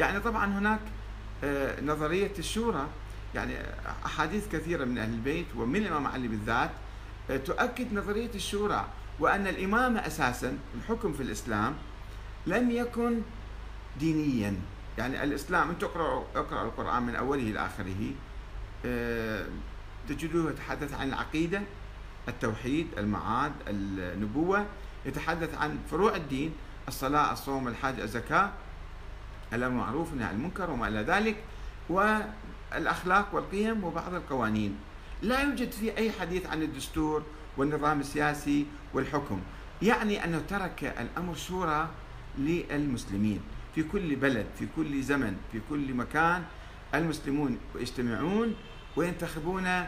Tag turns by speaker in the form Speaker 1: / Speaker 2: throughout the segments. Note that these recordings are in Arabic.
Speaker 1: يعني طبعا هناك آه، نظرية الشورى يعني أحاديث كثيرة من أهل البيت ومن الإمام علي بالذات آه، تؤكد نظرية الشورى وأن الإمامة أساسا الحكم في الإسلام لم يكن دينيا. يعني الإسلام اقرأوا اقرأوا القرآن من أوله إلى آخره آه، تجدوه يتحدث عن العقيدة التوحيد المعاد النبوة يتحدث عن فروع الدين الصلاة الصوم الحج الزكاة. الأمر المعروف والنهي عن المنكر وما إلى ذلك والأخلاق والقيم وبعض القوانين. لا يوجد في أي حديث عن الدستور والنظام السياسي والحكم يعني أنه ترك الأمر شورى للمسلمين. في كل بلد في كل زمن في كل مكان المسلمون يجتمعون وينتخبون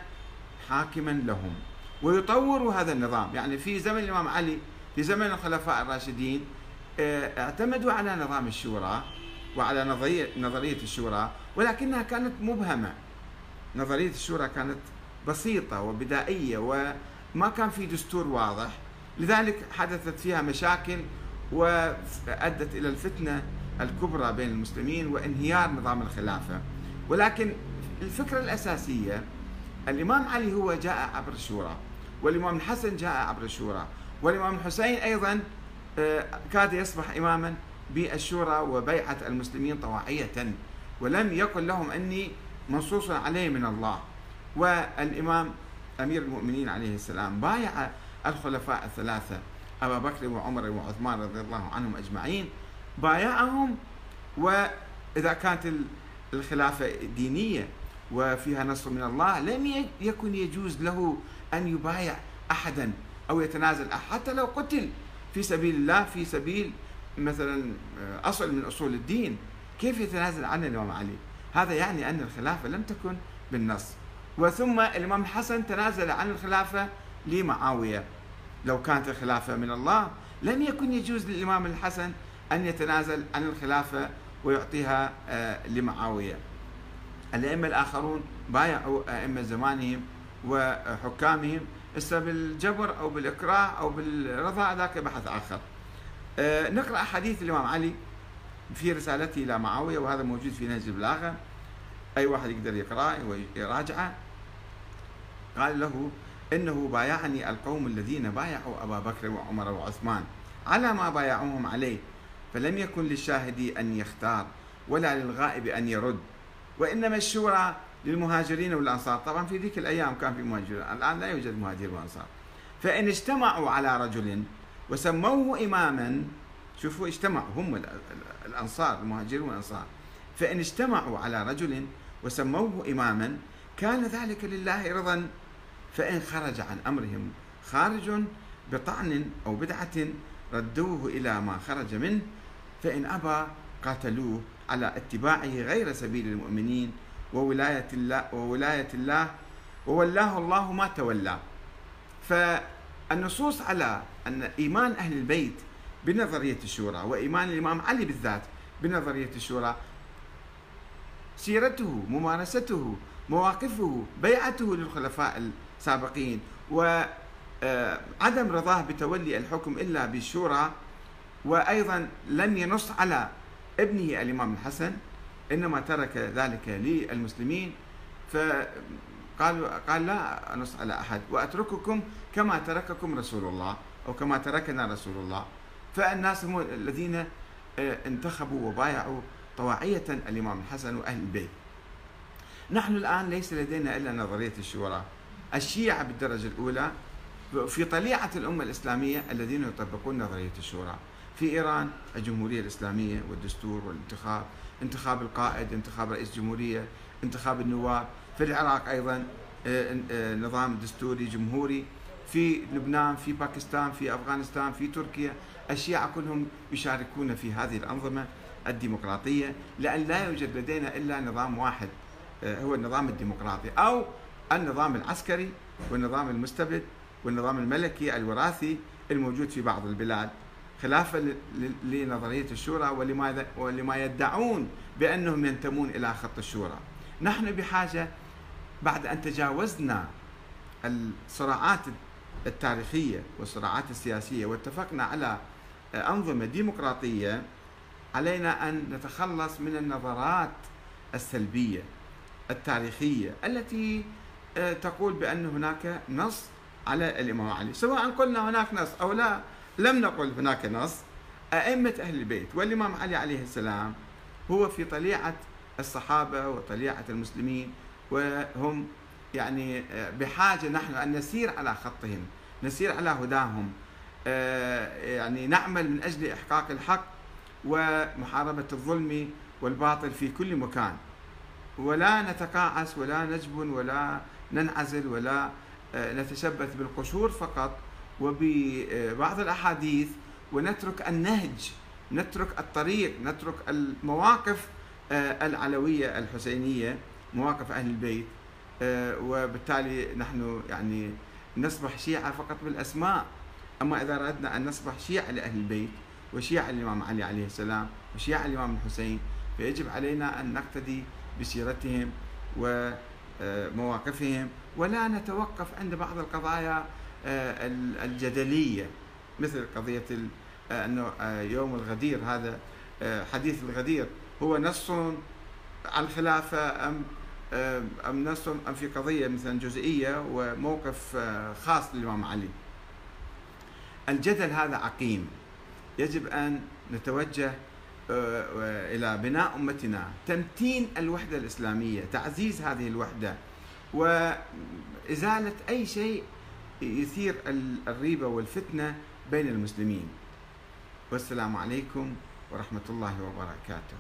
Speaker 1: حاكما لهم ويطوروا هذا النظام. يعني في زمن الإمام علي في زمن الخلفاء الراشدين آه، اعتمدوا على نظام الشورى وعلى نظرية, نظرية الشورى ولكنها كانت مبهمة. نظرية الشورى كانت بسيطة وبدائية وما كان في دستور واضح. لذلك حدثت فيها مشاكل وأدت إلى الفتنة الكبرى بين المسلمين وانهيار نظام الخلافة. ولكن الفكرة الأساسية الإمام علي هو جاء عبر الشورى والإمام الحسن جاء عبر الشورى والإمام الحسين أيضا آه، كاد يصبح إماما. بالشورى وبيعة المسلمين طواعية. ولم يقل لهم أني منصوص عليه من الله. والإمام أمير المؤمنين عليه السلام بايع الخلفاء الثلاثة أبا بكر وعمر وعثمان رضي الله عنهم أجمعين بايعهم. وإذا كانت الخلافة دينية وفيها نصر من الله لم يكن يجوز له أن يبايع أحدا أو يتنازل حتى لو قتل في سبيل الله في سبيل مثلا آه، أصل من أصول الدين. كيف يتنازل عن الإمام علي؟ هذا يعني أن الخلافة لم تكن بالنص. وثم الإمام الحسن تنازل عن الخلافة لمعاوية. لو كانت الخلافة من الله لم يكن يجوز للإمام الحسن أن يتنازل عن الخلافة ويعطيها آه، لمعاوية. الأئمة الآخرون بايعوا أئمة زمانهم وحكامهم بالجبر أو بالإكراه أو بالرضا ذاك بحث آه، نقرأ حديث الإمام علي في رسالته إلى معاوية وهذا موجود في نهج البلاغة أي واحد يقدر يقرأه ويراجعه. قال له إنه بايعني القوم الذين بايعوا أبا بكر وعمر وعثمان على ما بايعوهم عليه فلم يكن للشاهد أن يختار ولا للغائب أن يرد. وإنما الشورى للمهاجرين والأنصار. طبعا في ذيك الأيام كان في مهاجرين الآن لا يوجد مهاجر وأنصار. فإن اجتمعوا على رجل وسموه إماما. شوفوا اجتمعوا هم الأنصار المهاجرون والأنصار. فإن اجتمعوا على رجل وسموه إماما كان ذلك لله رضا. فإن خرج عن أمرهم خارج بطعن أو بدعة ردوه إلى ما خرج منه. فإن أبى قاتلوه على اتباعه غير سبيل المؤمنين. وولاية الله وولاية الله وولاه الله ما تولى. فالنصوص على أن إيمان أهل البيت بنظرية الشورى وإيمان الإمام علي بالذات بنظرية الشورى سيرته ممارسته مواقفه بيعته للخلفاء السابقين وعدم آه، رضاه بتولي الحكم إلا بالشورى وأيضا لم ينص على ابنه الإمام الحسن إنما ترك ذلك للمسلمين. فقال قال لا أنص على أحد وأترككم كما ترككم رسول الله أو كما تركنا رسول الله. فالناس هم الذين آه، انتخبوا وبايعوا طواعية الإمام الحسن وأهل البيت. نحن الآن ليس لدينا إلا نظرية الشورى. الشيعة بالدرجة الأولى في طليعة الأمة الإسلامية الذين يطبقون نظرية الشورى. في إيران الجمهورية الإسلامية والدستور والانتخاب انتخاب القائد انتخاب رئيس جمهورية انتخاب النواب في العراق أيضا آه، آه، نظام دستوري جمهوري في لبنان في باكستان في أفغانستان في تركيا الشيعة كلهم يشاركون في هذه الأنظمة الديمقراطية لأن لا يوجد لدينا إلا نظام واحد آه، هو النظام الديمقراطي أو النظام العسكري والنظام المستبد والنظام الملكي الوراثي الموجود في بعض البلاد. خلافا لنظرية الشورى ولما ولما يدعون بأنهم ينتمون إلى خط الشورى. نحن بحاجة بعد أن تجاوزنا الصراعات التاريخية والصراعات السياسية واتفقنا على أنظمة ديمقراطية علينا أن نتخلص من النظرات السلبية التاريخية التي آه، تقول بأن هناك نص على الإمام علي سواء قلنا هناك نص أو لا لم نقل هناك نص. أئمة أهل البيت والإمام علي عليه السلام هو في طليعة الصحابة وطليعة المسلمين وهم يعني آه، بحاجة نحن أن نسير على خطهم نسير على هداهم آه، يعني نعمل من أجل إحقاق الحق ومحاربة الظلم والباطل في كل مكان. ولا نتقاعس ولا نجبن ولا ننعزل ولا آه، نتشبث بالقشور فقط وببعض الأحاديث ونترك النهج نترك الطريق نترك المواقف آه، العلوية الحسينية مواقف أهل البيت آه، وبالتالي نحن يعني نصبح شيعة فقط بالأسماء. أما إذا أردنا أن نصبح شيعة لأهل البيت وشيعة الإمام علي عليه السلام وشيعة الإمام الحسين فيجب علينا أن نقتدي بسيرتهم ومواقفهم ولا نتوقف عند بعض القضايا آه، الجدلية مثل قضية آه، أنه آه، يوم الغدير هذا حديث الغدير. هو نص على الخلافة أم أم نص أم في قضية مثلا جزئية وموقف خاص للإمام علي. الجدل هذا عقيم. يجب أن نتوجه إلى بناء أمتنا تمتين الوحدة الإسلامية تعزيز هذه الوحدة وإزالة أي شيء يثير الريبة والفتنة بين المسلمين. والسلام عليكم ورحمة الله وبركاته.